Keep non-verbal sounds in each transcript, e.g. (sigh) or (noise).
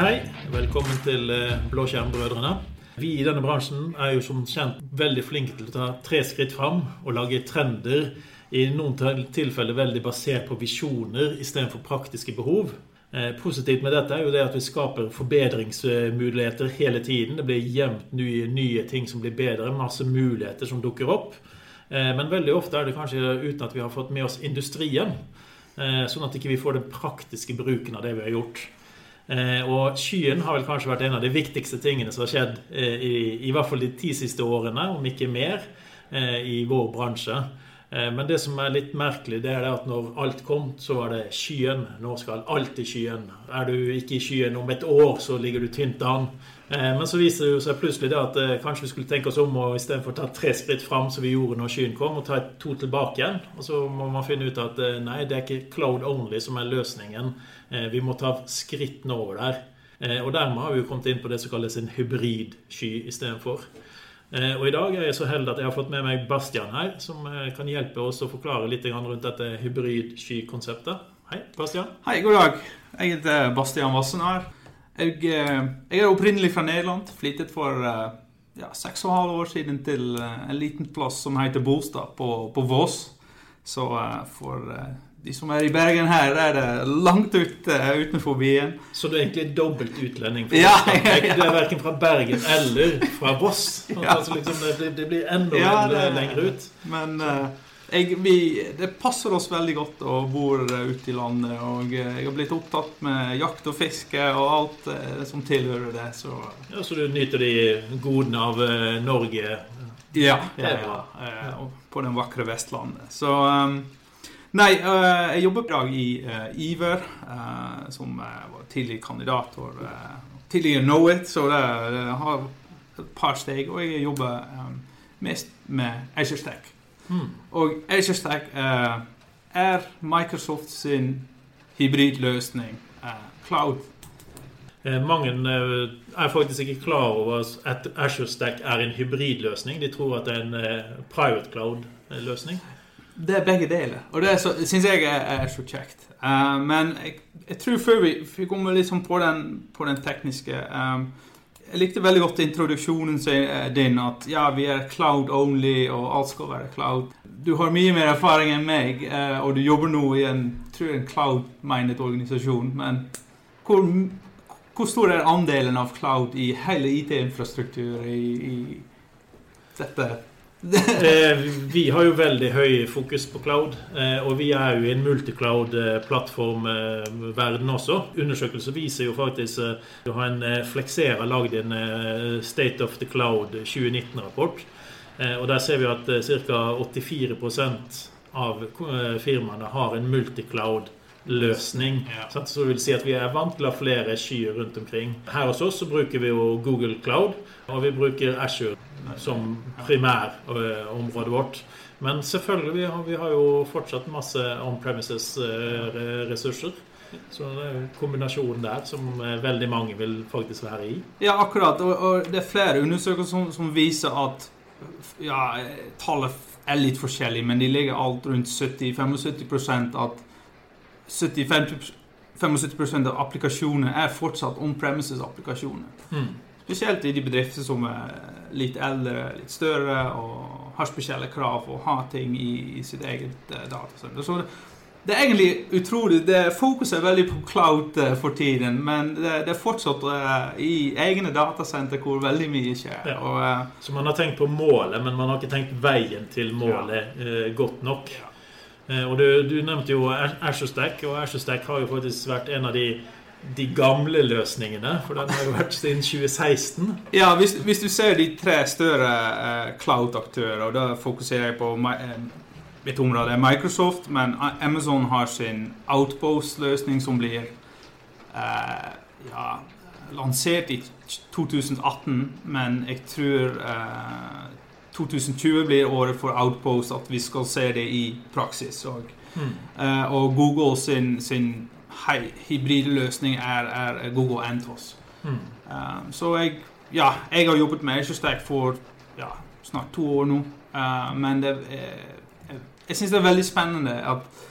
hei. Velkommen til eh, Blåskjermbrødrene. Vi i denne bransjen er jo som kjent veldig flinke til å ta tre skritt fram og lage trender. I noen tilfeller veldig basert på visjoner istedenfor praktiske behov. Eh, positivt med dette er jo det at vi skaper forbedringsmuligheter hele tiden. Det blir jevnt nye, nye ting som blir bedre. Masse muligheter som dukker opp. Eh, men veldig ofte er det kanskje uten at vi har fått med oss industrien. Sånn at vi ikke får den praktiske bruken av det vi har gjort. Eh, og skyen har vel kanskje vært en av de viktigste tingene som har skjedd eh, i, i hvert fall de ti siste årene, om ikke mer, eh, i vår bransje. Men det som er litt merkelig, det er at når alt kom, så var det skyen. Nå skal alt i skyen. Er du ikke i skyen om et år, så ligger du tynt an. Men så viser det seg plutselig at kanskje vi skulle tenke oss om og istedenfor ta tre skritt fram, som vi gjorde når skyen kom, og ta to tilbake igjen. Og så må man finne ut at nei, det er ikke cloud only som er løsningen. Eh, vi må ta skrittene over der. Eh, og dermed har vi jo kommet inn på det som kalles en hybridsky istedenfor. Eh, og i dag er jeg så heldig at jeg har fått med meg Bastian her, som kan hjelpe oss å forklare litt rundt dette hybridsky-konseptet. Hei, Bastian. Hei, god dag. Jeg heter Bastian Vassen her. Jeg, jeg, er opprinnelig fra Nederland. Flyttet for ja, seks og et halvt år siden til en liten plass som heter Bolstad, på, på Vås. Så for de som er i Bergen her, er det langt ut uh, utenfor byen. Så du er egentlig dobbelt utlending? Ja, ja, ja. Du er verken fra Bergen eller fra Voss? (laughs) Altså, liksom, det, det, blir enda det, lenger ut. Men uh, jeg, vi, det passer oss veldig godt å bo ute i landet. Og jeg har blitt opptatt med jakt og fiske og alt uh, som tilhører det. Så, ja, så du nyter de godene av Norge? Ja, ja, på den vakre Vestlandet. Så Nei, uh, jeg jobber i dag i uh, Iver, uh, som var tidligere kandidat og tidligere Knowit, så det, det, har et par steg. Og jeg jobber mest med AzureStack. Mm. Og Azure Stack er Microsoft sin hybridløsning, cloud. Mange er faktisk ikke klar over at Azure Stack er en hybridløsning. De tror at det er en private cloud-løsning. Det er begge deler, og det syns jeg er, er, så kjekt. Uh, men jeg, jeg, tror før vi, vi kommer liksom på den, på den tekniske um, Jeg likte veldig godt introduksjonen din, at ja, vi er cloud only, og alt skal være cloud. Du har mye mer erfaring enn meg, uh, og du jobber nå i en, en cloud-minded organisasjon. Men hvor, hvor, stor er andelen av cloud i hele IT-infrastruktur i, i dette? (laughs) Eh, vi har jo veldig høy fokus på cloud, eh, og vi er jo i en multicloud-plattformverden også. Undersøkelser viser jo faktisk Du har en Flexera lagd en State of the Cloud 2019-rapport. Og der ser vi at ca. 84% av firmaene har en multicloud-løsning. Ja. Så det vil si at vi er vant til å ha flere skyer rundt omkring. Her hos oss så bruker vi jo Google Cloud, og vi bruker Ashore som primærområdet vårt. Men selvfølgelig, vi har, vi har jo fortsatt masse on premises-ressurser. Så det er jo kombinasjonen der som veldig mange vil faktisk være i. Ja, akkurat. Og, og det er flere undersøkelser som, som viser at ja, tallet er litt forskjellig, men de ligger alt rundt 70-75 at 75 av applikasjoner er fortsatt on premises-applikasjoner. Mm. Spesielt i de bedrifter som er litt eldre, litt større og har spesielle krav for å ha ting i, i sitt eget uh, datasenter. Så det, det, er egentlig utrolig det Fokuset er veldig på cloud uh, for tiden, men det, det er fortsatt uh, i egne datasenter hvor veldig mye skjer. Ja. Og, Så man har tenkt på målet, men man har ikke tenkt veien til målet ja. godt nok. Ja. Og du, du, nevnte jo AsherStack, og AsherStack har jo faktisk vært en av de de gamle løsningene, for den har jo vært siden 2016. Ja, hvis, hvis du ser de tre større uh, cloud-aktører, og da fokuserer jeg på uh, mitt område Microsoft, men Amazon har sin Outpost-løsning som blir uh, ja, lansert i 2018, men jeg tror 2020 blir året for Outpost, at vi skal se det i praksis. Og, mm. og Google sin, sin hybridløsning er, er Google Antos. Mm. Um, så jeg, ja, jeg har jobbet med Azure for ja, snart to år nå. Uh, men det, uh, jeg syns det er veldig spennende at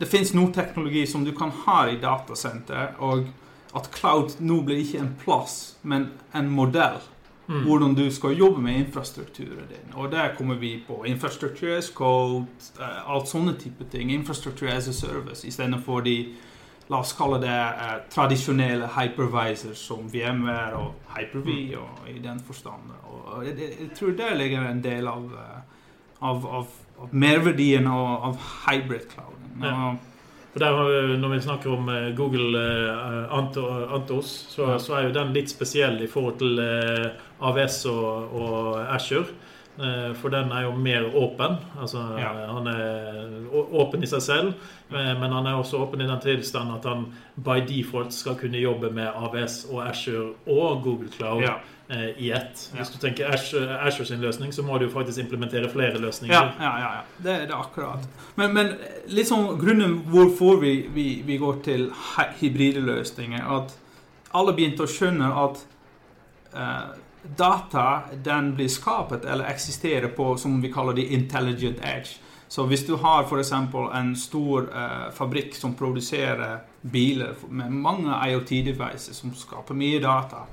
det fins noe teknologi som du kan ha i datasenter, og at cloud nå blir ikke en plass, men en modell. Mm. Hvordan du skal jobbe med infrastrukturen din. Og der kommer vi på infrastructure as code, uh, alt sånne type ting. Infrastructure as a service istedenfor de La oss kalle det uh, tradisjonelle hypervisors som VMR og Hyper-V Mm. og i den forstand. Og, jeg, jeg, tror der ligger en del av, uh, av, av, av merverdien av, av hybrid cloud. Ja. Vi- når vi snakker om Google Antos, så, så er jo den litt spesiell i forhold til AVS og, og Azure. Eh, For den er jo mer åpen. Altså, Ja. Han er åpen i seg selv, eh, men han er også åpen i den tilstand at han by default skal kunne jobbe med AVS og Azure og Google Cloud Ja. eh, i ett. Ja. Hvis du tenker Azure, Asher, sin løsning, så må du jo faktisk implementere flere løsninger. Ja, ja, ja, ja. Det, det er akkurat. Men, men sånn grunnen hvorfor vi, vi, vi går til hy- hybride løsninger, at alle begynte å skjønne at eh, data den blir skapet eller eksisterer på som vi kaller det intelligent edge. Så hvis du har f.eks. en stor eh, fabrikk som produserer biler med mange IoT-devices som skaper mye data,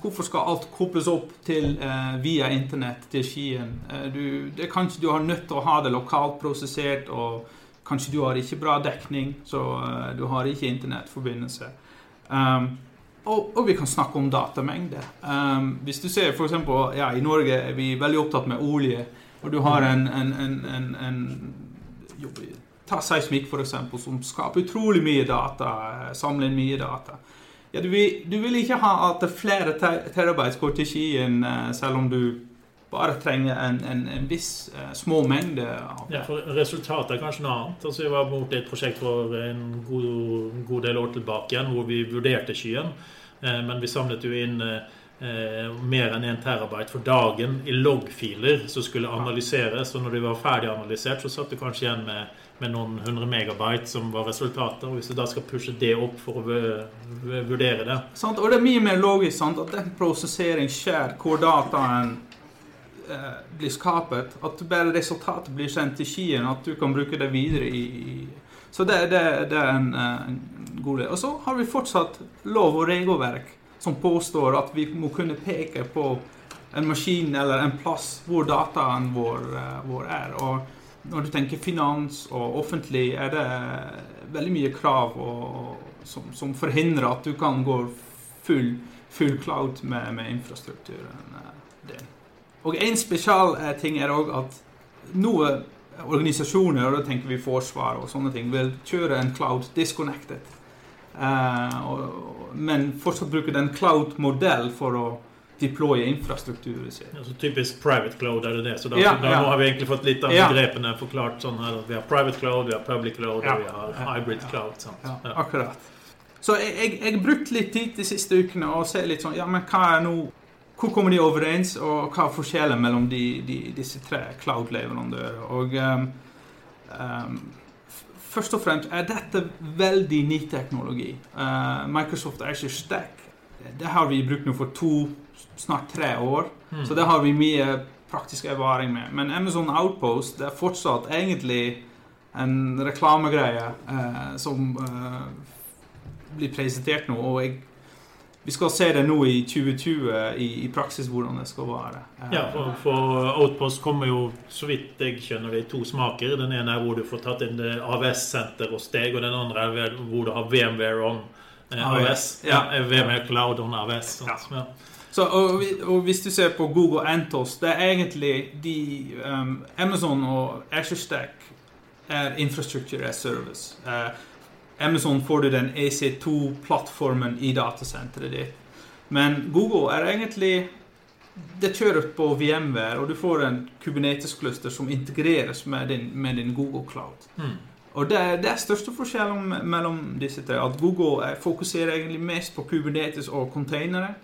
Hvorfor skal alt kobles opp til, eh, via internett til Skien? Eh, du, kanskje du har nødt til å ha det lokalt prosessert, og kanskje du har ikke bra dekning, så eh, du har ikke internettforbindelse. Um, og, og vi kan snakke om datamengde. Um, hvis du ser eksempel, ja, I Norge er vi veldig opptatt med olje, og du har en, en, en, en, Ta seismikk, eksempel, som skaper utrolig mye data, samler inn mye data. Ja, du, vil, du vil ikke ha at flere terabyte terabytes går til skyen, eh, selv om du bare trenger en, en, en viss eh, små mengde. Ja, for Resultatet er kanskje noe annet. Altså, Vi var borte i et prosjekt for en god, god del år tilbake igjen, hvor vi vurderte skyen. Eh, men vi samlet jo inn eh, mer enn 1 terabyte for dagen i loggfiler som skulle analyseres. Og når de var ferdig analysert, så satt du kanskje igjen med, med noen hundre megabyte som var resultatet. Og hvis du da skal pushe det opp for å vu- vu- vurdere det Sant? Og det er mye mer logisk sant? at den prosessering skjer hvor dataen eh, blir skapet. At bare resultatet blir sendt til Skien, at du kan bruke det videre i, Så det, det, det er en, en god del. Og så har vi fortsatt lov og regelverk som påstår at vi må kunne peke på en maskin eller en plass hvor dataen vår, eh, vår er. Og når du tenker finans og offentlig, er det veldig mye krav og, som, som forhindrer at du kan gå full, full cloud med, med infrastrukturen. eh, din. Og en spesial eh, ting er òg at noen organisasjoner, og da tenker vi forsvar og sånne ting, vil kjøre en cloud disconnected. Eh, men fortsatt bruke den cloud-modell for å deploye infrastrukturen sin. så typisk private cloud er det det. Så da, Ja, da ja. har vi egentlig fått litt av Ja. begrepene forklart. sånn her. Vi har private cloud, vi har public cloud, Ja. og vi har hybrid Ja. cloud. Sant? Ja, Ja. akkurat. Så jeg, har brukt litt tid de siste ukene og se litt sånn Ja, men hva er nå Hvor kommer de overens, og hva er forskjellen mellom de, de, disse tre cloud-leverandørene? Og um, først og fremst er dette veldig ny teknologi. Uh, Microsoft Azure Stack det har vi brukt nå for to, snart tre år. Mm. Så det har vi mye praktisk erfaring med. Men Amazon Outpost det er fortsatt egentlig en reklamegreie eh, som eh, blir presentert nå. Og jeg, vi skal se det nå i 2020 i, i praksis hvordan det skal være. Ja, for, for Outpost kommer jo, så vidt jeg skjønner det, i to smaker. Den ene er hvor du får tatt inn AVS-senter hos deg, og den andre er hvor du har VMware on eh, AWS. AVS. Ja. Ja, eh, VMware Cloud on AVS. Sant? Ja. Så, og, og hvis du ser på Google Antos, det er egentlig de um, Amazon og Azure Stack er infrastructure as service. Eh, Amazon får du den EC2-plattformen i datasenteret ditt. Men Google er egentlig Det kjører på VMware, og du får en Kubernetes-cluster som integreres med din, med din Google Cloud. Mm. Og det, det er største forskjellen mellom disse tre. At Google er, fokuserer egentlig mest på Kubernetes og containere.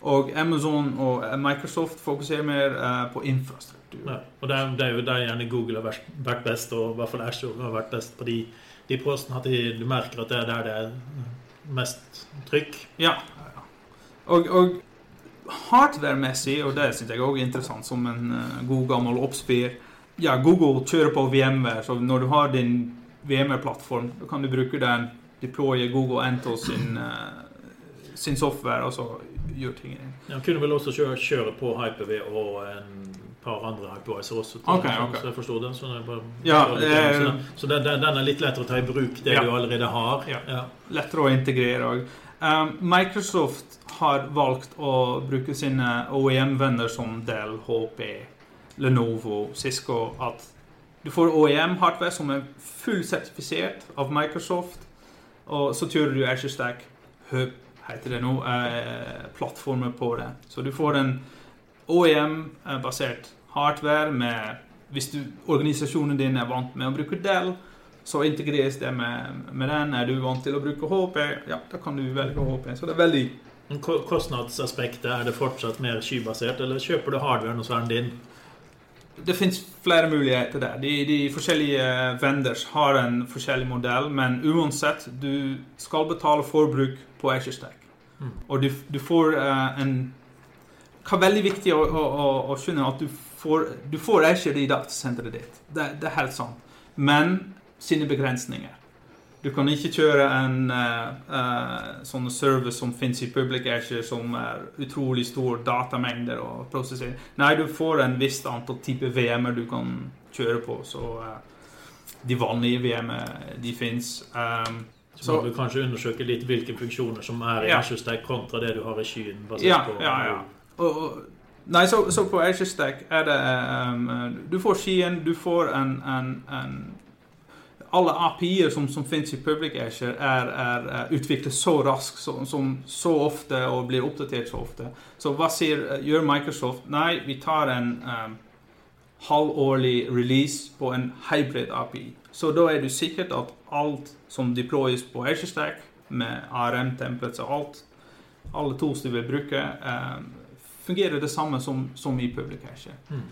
Og Amazon og Microsoft fokuserer mer uh, på infrastruktur. Ja. Og det er, det er jo der gjerne Google har vært, vært best, og i hvert fall Azure har vært best på de, de postene. At de, du merker at det er der det er mest trykk. Ja. Og, og hardware-messig, og det syns jeg òg er interessant som en eh, god gammel oppspir Ja, Google kjører på VMware, så når du har din VMware-plattform, kan du bruke den deploye Google Ento sin, eh, sin software, og så gjør tingene. Ja, kunne vel også kjøre, kjøre på Hyper-V og en par andre hypervisor også. Til, okay, okay. Så jeg forstår det. Så, det er bare, Ja, så eh, så den, så den, den er litt lettere å ta i bruk, det Ja. du allerede har. Ja. Lettere å integrere òg. Um, Microsoft har valgt å bruke sine OEM-venner som Dell, HP, Lenovo, Cisco At du får OEM-hardware som er fullsertifisert av Microsoft, og så kjører du Azure Stack Hub, heter det nå, eh, plattformer på det. Så du får en OEM-basert hardware med Hvis du, organisasjonen din er vant med å bruke Dell, så integreres det med, med den. Er du vant til å bruke HP, ja, da kan du velge HP. Så det er veldig Kostnadsaspektet, er det fortsatt mer skybasert, eller kjøper du hardwaren hos verden din? Det fins flere muligheter der. De, de forskjellige vendors har en forskjellig modell, men uansett, du skal betale forbruk på Azure Stack. Mm. Og du, du får uh, en Hva er veldig viktig å, å, å, skjønne, at du får, du får Azure i datasenteret ditt. Det, det er helt sant. Men sine begrensninger. Du kan ikke kjøre en uh, uh, sånn service som finnes i Public Azure, som er utrolig stor datamengder og prosessering. Nei, du får en visst antall type VM-er du kan kjøre på, så uh, de vanlige VM-er, de fins. Um, Så, Så- må du kanskje undersøke litt hvilke funksjoner som er i Ja. Azure Stack kontra det du har i skyen. Ja, på ja, ja. Og, nei, så, så på Azure Stack er det um, Du får skien, du får en, en, en Alle API-er som, som finnes i Public Azure, er, er, er utviklet så raskt, som, som så ofte og blir oppdatert så ofte. Så hva sier, gjør Microsoft? Nei, vi tar en um, halvårlig release på en hybrid API. Så da er du sikkert at alt som deployes på Azure Stack, med ARM-templates og alt, alle tools du vil bruke, eh, fungerer det samme som, som i Public Azure. Mm.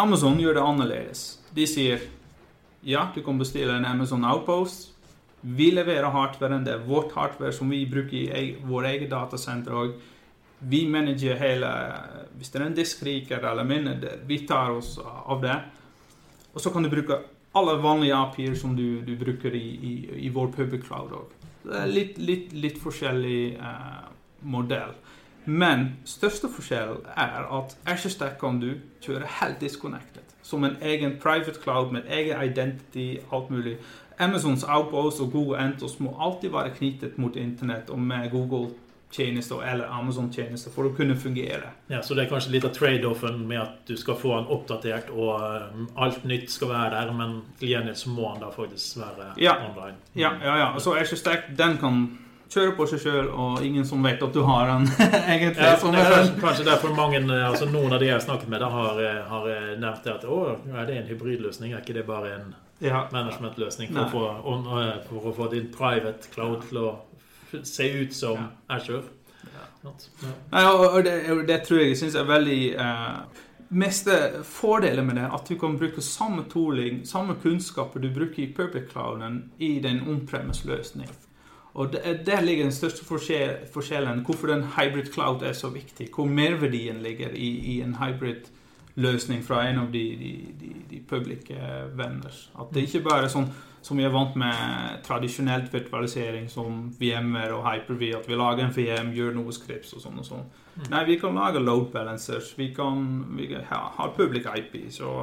Amazon gjør det annerledes. De sier ja, du kan bestille en Amazon Outpost. Vi leverer hardwaren. Det er vårt hardware som vi bruker i vår eget datasenter. Og vi manager hele Hvis det er en diskriker eller minne, vi tar oss av det. Og så kan du bruke alle vanlige API-er som du, du bruker i, i, i vår public cloud òg. Litt, litt, litt forskjellig eh, modell. Men største forskjell er at Azure Stack kan du kjøre helt disconnected. Som en egen private cloud med egen identity, alt mulig. Amazons Outpost og Google Entos må alltid være knyttet mot internett og med Google-tjenester eller Amazon-tjenester for å kunne fungere. Ja, Så det er kanskje litt av trade-offen med at du skal få den oppdatert, og um, alt nytt skal være der, men til gjengjeld så må den da faktisk være Ja. online. Ja, ja, ja. Så Azure Stack den kan kjøre på seg sjøl, og ingen som vet at du har den (laughs) egentlig. Ja, det er kanskje, kanskje derfor mange, eh, altså noen av de jeg har snakket med, da har, eh, har eh, nevnt det at å, er det en hybridløsning? Er ikke det bare en ja. managementløsning for, eh, for å få din private cloud til å se ut som Ja. Azure? Ja. Nei, og, det, det tror jeg synes er veldig eh, Meste fordelen med det er at du kan bruke samme tooling, samme kunnskaper du bruker i public clouden, i den on-premise-løsning. Og Der ligger den største forskjellen. Hvorfor den hybrid cloud er så viktig. Hvor merverdien ligger i, i en hybrid løsning fra en av de, de, de, de public eh, vendors. At det ikke bare er sånn som vi er vant med tradisjonelt virtualisering som VM-er og Hyper-V, at vi lager en VM, gjør noe scripts og sånn og sånn. Mm. Nei, vi kan lage load balancers, vi kan, vi kan ha, ha public IP, så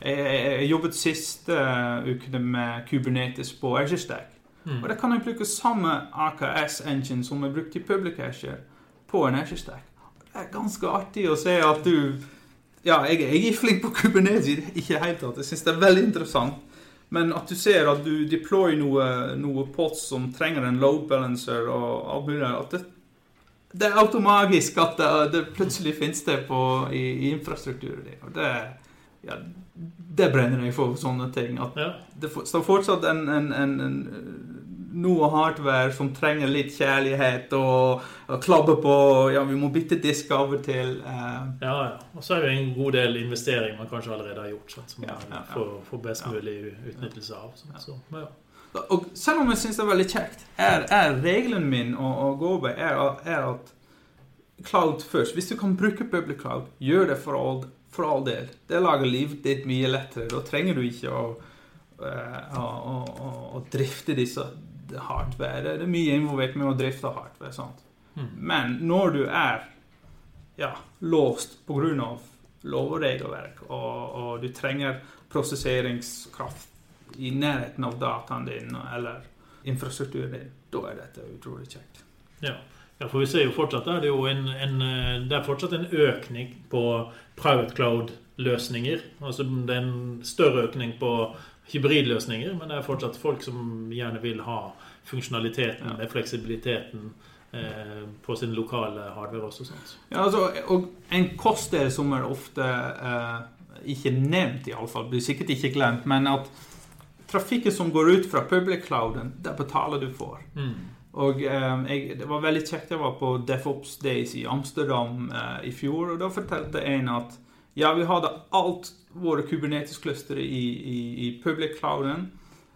jeg, jeg, jeg jobbet siste ukene med Kubernetes på Azure Stack. Mm. Og da kan jeg bruke samme AKS-engine som er brukt i Public Azure, på en Azure Stack. Det er ganske artig å se at du Ja, jeg, jeg er flink på Kubernetes, ikke hele tatt. Jeg syns det er veldig interessant. Men at du ser at du deployer noe, noe pots som trenger en load balancer og alt mulig at det, det er automagisk at det, det plutselig finnes det på, i, i infrastrukturen din. Og det, ja, det brenner jeg for, sånne ting. At Ja. det står fortsatt en, en, en, en noe hardware som trenger litt kjærlighet og, og klabbe på Ja, vi må bytte disk av og til. Uh. Ja, ja. Og så er det en god del investering man kanskje allerede har gjort, sant, som man ja, får, får best mulig utnyttelse av. Sant, så, ja. Og selv om jeg syns det er veldig kjekt, er, er regelen min å, å gå over er, er at cloud først. Hvis du kan bruke public cloud, gjør det for all, for all del. Det lager livet ditt mye lettere. Da trenger du ikke å, eh, å, å, å, å drifte disse, hardware. Det, det er mye involvert med å drifte hardware. sant? Mm. Men når du er ja, låst pga. lov og regelverk, og, og, du trenger prosesseringskraft i nærheten av dataen din eller infrastrukturen din, da er dette utrolig kjekt. Ja. Ja, for vi ser jo fortsatt er det jo en, en, det er fortsatt en økning på private cloud-løsninger. Altså det er en større økning på hybridløsninger, men det er fortsatt folk som gjerne vil ha funksjonaliteten, ja. fleksibiliteten eh, på sin lokale hardware også. Sånt. Ja, altså, og en kostdel som er ofte eh, ikke nevnt, iallfall, blir sikkert ikke glemt, men at trafikken som går ut fra public clouden, det betaler du for. Mm. Og um, jeg, Det var veldig kjekt. Jeg var på DevOps Days i Amsterdam uh, i fjor. og Da fortalte en at ja, vi hadde alt våre Kubernetes-clustere i, i, i public clouden,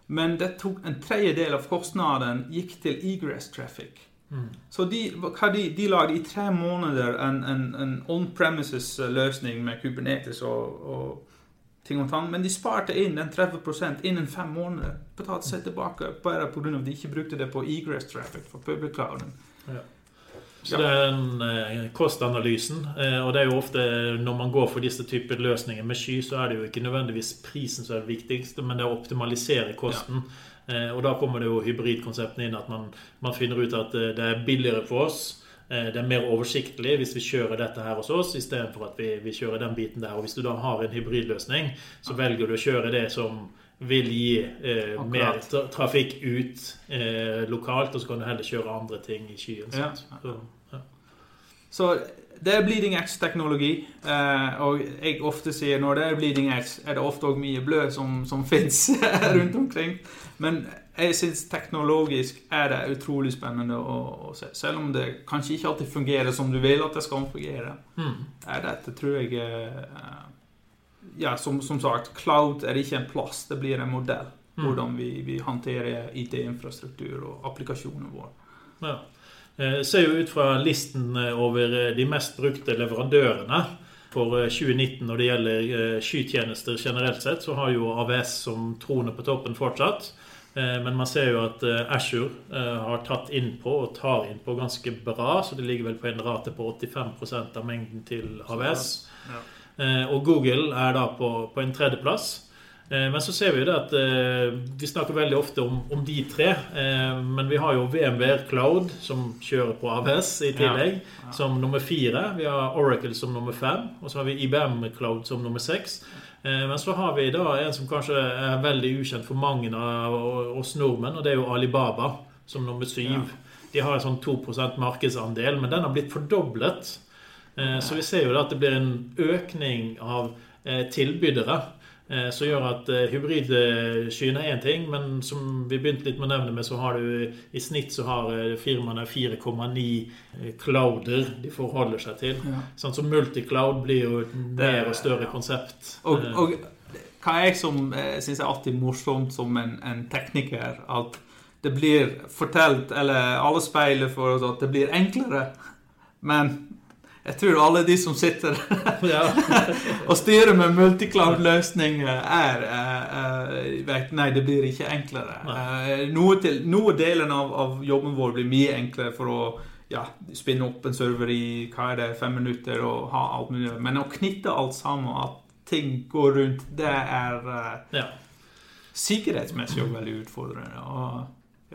men det tok en tredjedel av kostnaden gikk til egress traffic. Mm. Så de, de, de lagde i tre måneder en, en, en on-premises-løsning med Kubernetes og, og ting og tang, men de sparte inn den 30% innen fem måneder. Betalte seg tilbake bare pga. at de ikke brukte det på egress traffic for public clouden. Ja. Så det er den eh, kostanalysen. Eh, og det er jo ofte når man går for disse typer løsninger med sky, så er det jo ikke nødvendigvis prisen som er det viktigste, men det er å optimalisere kosten. Ja. Eh, og da kommer det jo hybridkonseptene inn, at man, man finner ut at eh, det er billigere for oss. Eh, det er mer oversiktlig hvis vi kjører dette her hos oss, istedenfor at vi, vi, kjører den biten der. Og hvis du da har en hybridløsning, så velger du å kjøre det som vil gi eh, mer tra trafikk ut eh, lokalt, og så kan du heller kjøre andre ting i skyen. Ja. Så, ja. så, det er bleeding edge-teknologi, eh, og jeg ofte sier når det er bleeding edge, er det ofte òg mye blød som, som (laughs) fins (laughs) rundt omkring. Men jeg syns teknologisk er det utrolig spennende å, å, se. Selv om det kanskje ikke alltid fungerer som du vil at det skal fungere. Mm. Dette, tror jeg eh, Ja, som, som, sagt, cloud er ikke en plass, det blir en modell. Mm. Hvordan vi, vi håndterer IT-infrastruktur og applikasjonen vår. Ja. Eh, ser jo ut fra listen eh, over de mest brukte leverandørene for 2019 når det gjelder skytjenester generelt sett, så har jo AVS som troner på toppen fortsatt. Eh, men man ser jo at eh, Ashore eh, har tatt innpå og tar innpå ganske bra. Så det ligger vel på en rate på 85% av mengden til AVS. Ja. Og Google er da på, på en tredjeplass. Men så ser vi jo det at vi snakker veldig ofte om, om, de tre. Men vi har jo VMWR Cloud, som kjører på AVS i tillegg, ja. Ja. som nummer fire. Vi har Oracle som nummer fem. Og så har vi IBM Cloud som nummer seks. Eh, men så har vi da en som kanskje er veldig ukjent for mange av oss nordmenn, og det er jo Alibaba som nummer syv. Ja. De har en sånn 2% markedsandel, men den har blitt fordoblet. Eh, så vi ser jo da at det blir en økning av eh, tilbydere. Eh, som gjør at hybridskyene er én ting, men som vi begynte litt med å nevne med, så har du i snitt så har eh, firmaene 4,9 clouder de forholder seg til. Ja. Sånn som multicloud blir jo et mer og større konsept. Og, og hva jeg som eh, syns er alltid morsomt som en, en, tekniker, at det blir fortalt, eller alle speiler for oss at det blir enklere. Men jeg tror alle de som sitter (laughs) (laughs) og styrer med multicloud-løsninger, er uh, Nei, det blir ikke enklere. Uh, noe, til, noe delen av, av, jobben vår blir mye enklere for å ja, spinne opp en server i hva er det, fem minutter og ha alt mulig. Men å knytte alt sammen, at ting går rundt, det er uh, ja. sikkerhetsmessig veldig utfordrende. Og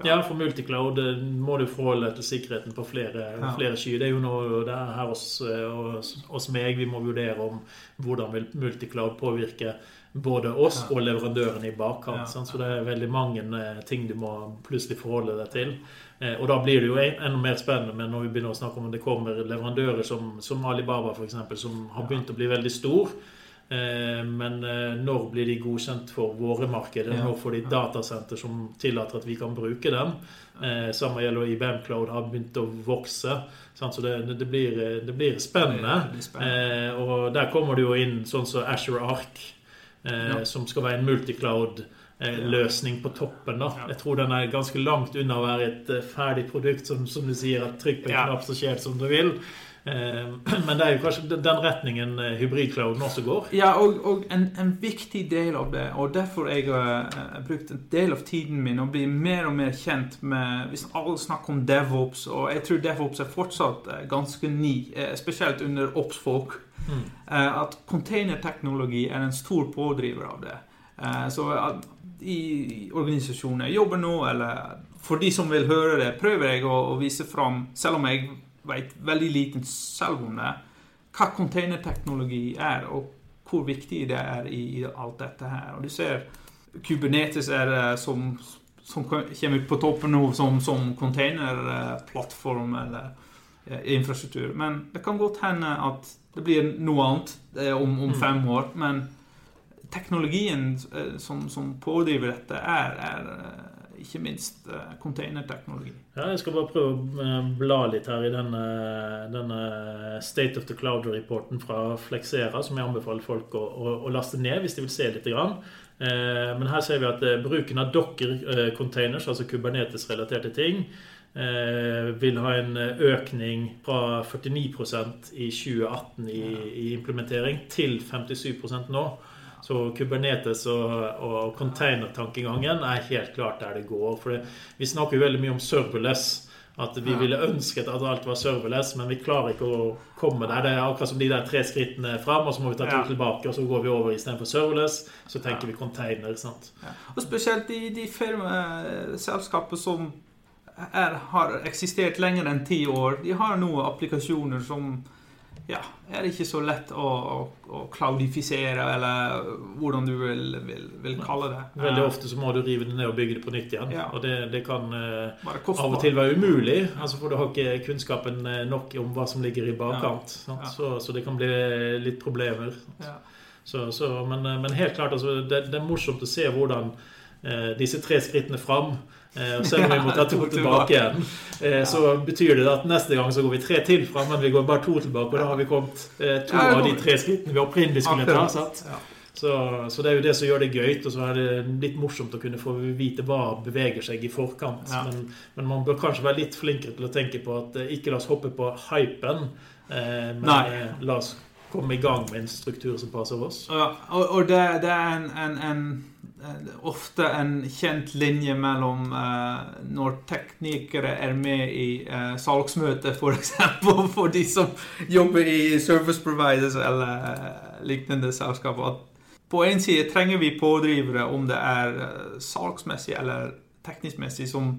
ja. for multicloud eh, må du forholde til sikkerheten på flere, ja. flere sky. Det er jo noe det er her hos, hos, eh, meg vi må vurdere om hvordan vil multicloud påvirke både oss ja. og leverandøren i bakkant. Så det er veldig mange eh, ting du må plutselig forholde deg til. Og da blir det jo enda mer spennende men når vi begynner å snakke om det kommer leverandører som, som Alibaba eksempel, som har begynt å bli veldig stor. Eh, men eh, når blir de godkjent for våre markeder? Når får de datasenter som tillater at vi kan bruke dem? Eh, samme gjelder IBM Cloud har begynt å vokse. Så det, det, blir, det blir, spennende. Det spennende. Og der kommer det jo inn sånn som Asher Ark, som skal være en multicloud løsning på toppen. da. Jeg tror den er ganske langt unna å være et ferdig produkt som, som du sier, at trykk på en knapp, så skjer det som du vil. Eh, (clears throat) men det er jo kanskje den retningen eh, hybridclouden også går. Ja, og, og en, en, viktig del av det, og derfor jeg har uh, brukt en del av tiden min å bli mer og mer kjent med Hvis alle snakker om DevOps, og jeg tror DevOps er fortsatt ganske ny, spesielt under Ops-folk, mm. at containerteknologi er en stor pådriver av det. så i organisasjoner jeg jobber nå, eller for de som vil høre det, prøver jeg å, å vise fram, selv om jeg vet veldig lite selv om det, hva containerteknologi er, og hvor viktig det er i, i alt dette her. Og du ser Kubernetes er eh, som, som kommer på toppen nå som, som containerplattform eller eh, infrastruktur. Men det kan godt hende at det blir noe annet eh, om, om mm. fem år. Men teknologien eh, som, som pådriver dette, er, er eh, ikke minst eh, containerteknologi. Ja, jeg skal bare prøve å eh, bla litt her i denne, denne State of the Cloud-rapporten fra Flexera, som jeg anbefaler folk å, å, å, laste ned hvis de vil se litt. Grann. Eh, men her ser vi at bruken av Docker-containers, altså Kubernetes-relaterte ting, vil ha en økning fra 49% i 2018 i, i implementering til 57% nå. Så Kubernetes og, og containertankegangen er helt klart der det går. For det, vi snakker jo veldig mye om serverless. At vi ville ønsket at alt var serverless, men vi klarer ikke å komme der. Det er akkurat som de der tre skrittene fram, og så må vi ta to tilbake, og så går vi over istedenfor serverless. Så tenker vi container. sant? Ja. Og spesielt i de firmaselskapene som er, har eksistert lenger enn ti år, de har noen applikasjoner som ja, er det ikke så lett å, å, å klaudifisere, eller hvordan du vil, vil, vil, kalle det. Veldig ofte så må du rive det ned og bygge det på nytt igjen. Ja. Og det, det kan uh, av og til være umulig, altså for du har ikke kunnskapen eh, nok om hva som ligger i bakkant. Ja. Ja. Så, så, det kan bli litt problemer. Så, så, men, eh, men, helt klart, altså, det, det, er morsomt å se hvordan disse tre skrittene fram Eh, og selv (laughs) om vi må ta to tilbake igjen, eh, så betyr det at neste gang så går vi tre til fram, men vi går bare to tilbake. Og da har vi kommet eh, to av de tre skrittene vi opprinnelig skulle ta. Så, så, det er jo det som gjør det gøy. Og så er det litt morsomt å kunne få vite hva beveger seg i forkant. Ja. Men, men, man bør kanskje være litt flinkere til å tenke på at ikke la oss hoppe på hypen, men Nei. la oss komme i gang med en struktur som passer oss. Ja, og, og det, det, er en, en, en Eh, ofte en kjent linje mellom uh, når teknikere er med i uh, salgsmøter, f.eks. For, (laughs) for de som jobber i service providers eller uh, lignende selskaper. At på en side trenger vi pådrivere, om det er uh, salgsmessig eller teknisk messig, som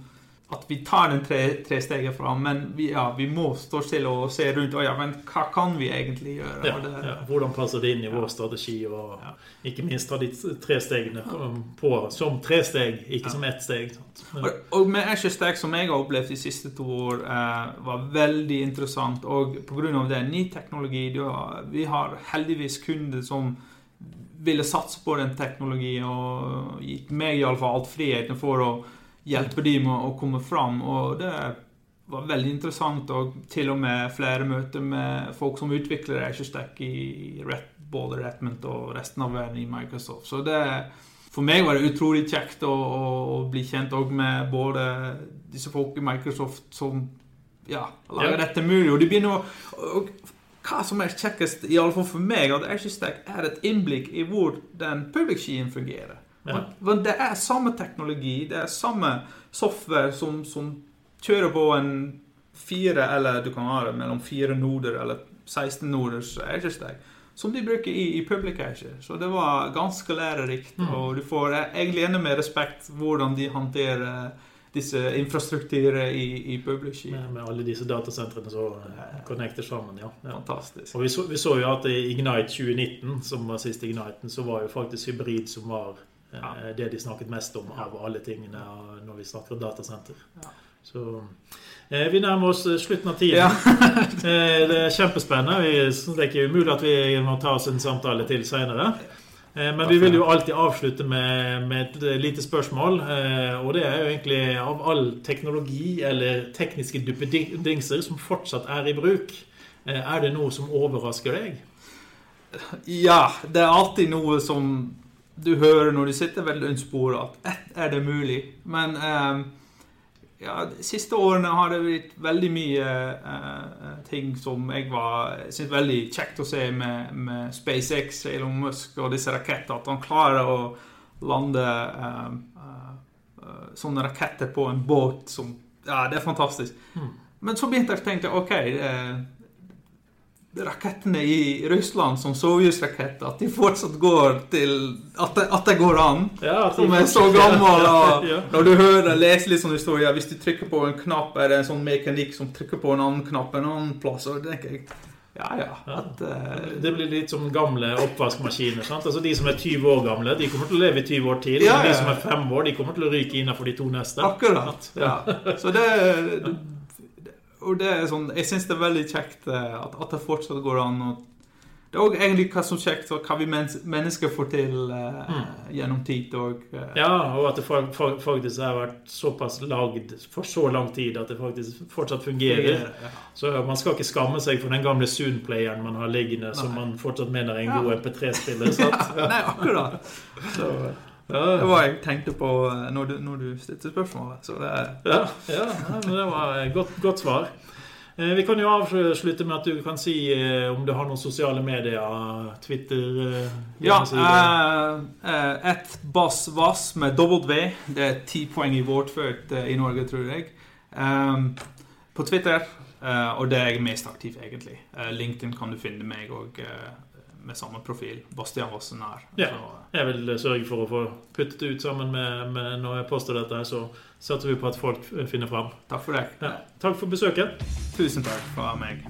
at vi tar den tre, tre steget fram, men vi, ja, vi, må stå stille og se rundt. Og ja, men hva kan vi egentlig gjøre? Ja, det, ja. Hvordan passer det inn i vår strategi? Og ikke minst ta de tre stegene på som tre steg, ikke som ett steg. Og, og, med Asher Stack, som jeg har opplevd de siste to år, eh, var veldig interessant. Og pga. det, ny teknologi var, Vi har heldigvis kunder som ville satse på den teknologien og gitt meg iallfall alt friheten for å hjelpe de med å komme fram. Og det var veldig interessant, og til og med flere møter med folk som utvikler Azure i Red både Redmond og resten av verden i Microsoft. Så det, for meg var det utrolig kjekt å, å bli kjent med både disse folk i Microsoft som ja, lager ja. dette mulig. Og de begynner å og, hva som er kjekkest, iallfall for meg, at Azure er et innblikk i hvor den public skien fungerer. Ja. Men det er samme teknologi, det er samme software som, som kjører på en fire, eller du kan ha det mellom fire noder eller 16 noders Azure som de bruker i, i Public Azure. Så det var ganske lærerikt. Mm. Og du får egentlig enda mer respekt hvordan de håndterer disse infrastrukturer i, i Publish. Med, med, alle disse datasentrene som connecter sammen, ja. ja. Fantastisk. Og vi så, vi så, jo at i Ignite 2019, som var siste Igniten, så var jo faktisk hybrid som var ja. Eh, det de snakket mest om av alle tingene når vi snakker datasenter. Ja. Så eh, vi nærmer oss eh, slutten av tiden. Ja. (laughs) det er kjempespennende. det er ikke umulig at vi må ta oss en samtale til seinere. Men vi vil jo alltid avslutte med, med, et lite spørsmål. Og det er jo egentlig av all teknologi eller tekniske duppedingser som fortsatt er i bruk, er det noe som overrasker deg? Ja, det er alltid noe som du hører når du sitter ved lunsjbordet, at ett er det mulig. Men eh, ja, De siste årene har det blitt veldig mye eh, ting som jeg var syntes veldig kjekt å se med, med SpaceX, Elon Musk og disse rakettene. At han klarer å lande eh, uh, sånne raketter på en båt som Ja, det er fantastisk. Mm. Men så begynte jeg å tenke OK rakettene i Russland som sovjetraketter, at de fortsatt går til At det, at det går an. Ja, som er så gammel. Og, (laughs) ja. Når du hører leser litt sånn historie, hvis du trykker på en knapp, er det en sånn mekanikk som trykker på en annen knapp en annen plass. og det tenker jeg ja, ja. At, uh, det blir litt som gamle oppvaskmaskiner. sant? Altså De som er 20 år gamle, de kommer til å leve i 20 år til. Ja, men de som er 5 år, de kommer til å ryke innenfor de to neste. Akkurat. Ja. Så det, (laughs) og det er sånn, Jeg syns det er veldig kjekt eh, at, at, det fortsatt går an. Og det er òg egentlig hva som kjekt, og hva vi mennesker får til eh, mm. gjennom tid. Og, eh. ja, og at det faktisk har vært såpass lagd for så lang tid at det faktisk fortsatt fungerer. Ja. Så man skal ikke skamme seg for den gamle Soon-playeren man har liggende, Nei. som man fortsatt mener er en god MP3-spiller. (laughs) ja. Nei, akkurat. Så, det var jeg tenkte på eh, når du, når du stilte spørsmålet. Så det, ja, ja, men det var et godt, godt svar. Eh, vi kan jo avslutte med at du kan si eh, om du har noen sosiale medier. Twitter Ja. Et bass vass med W. Det er ti poeng i vårtført i Norge, tror jeg. På Twitter. Og det er jeg mest aktiv, egentlig. LinkedIn kan du finne meg og med samme profil. Bastian Vossen her. Ja. Jeg vil sørge for å få puttet det ut sammen med, med når jeg påstår dette. Så satser vi på at folk finner fram. Takk for det. Ja. Takk for besøket. Tusen takk fra meg.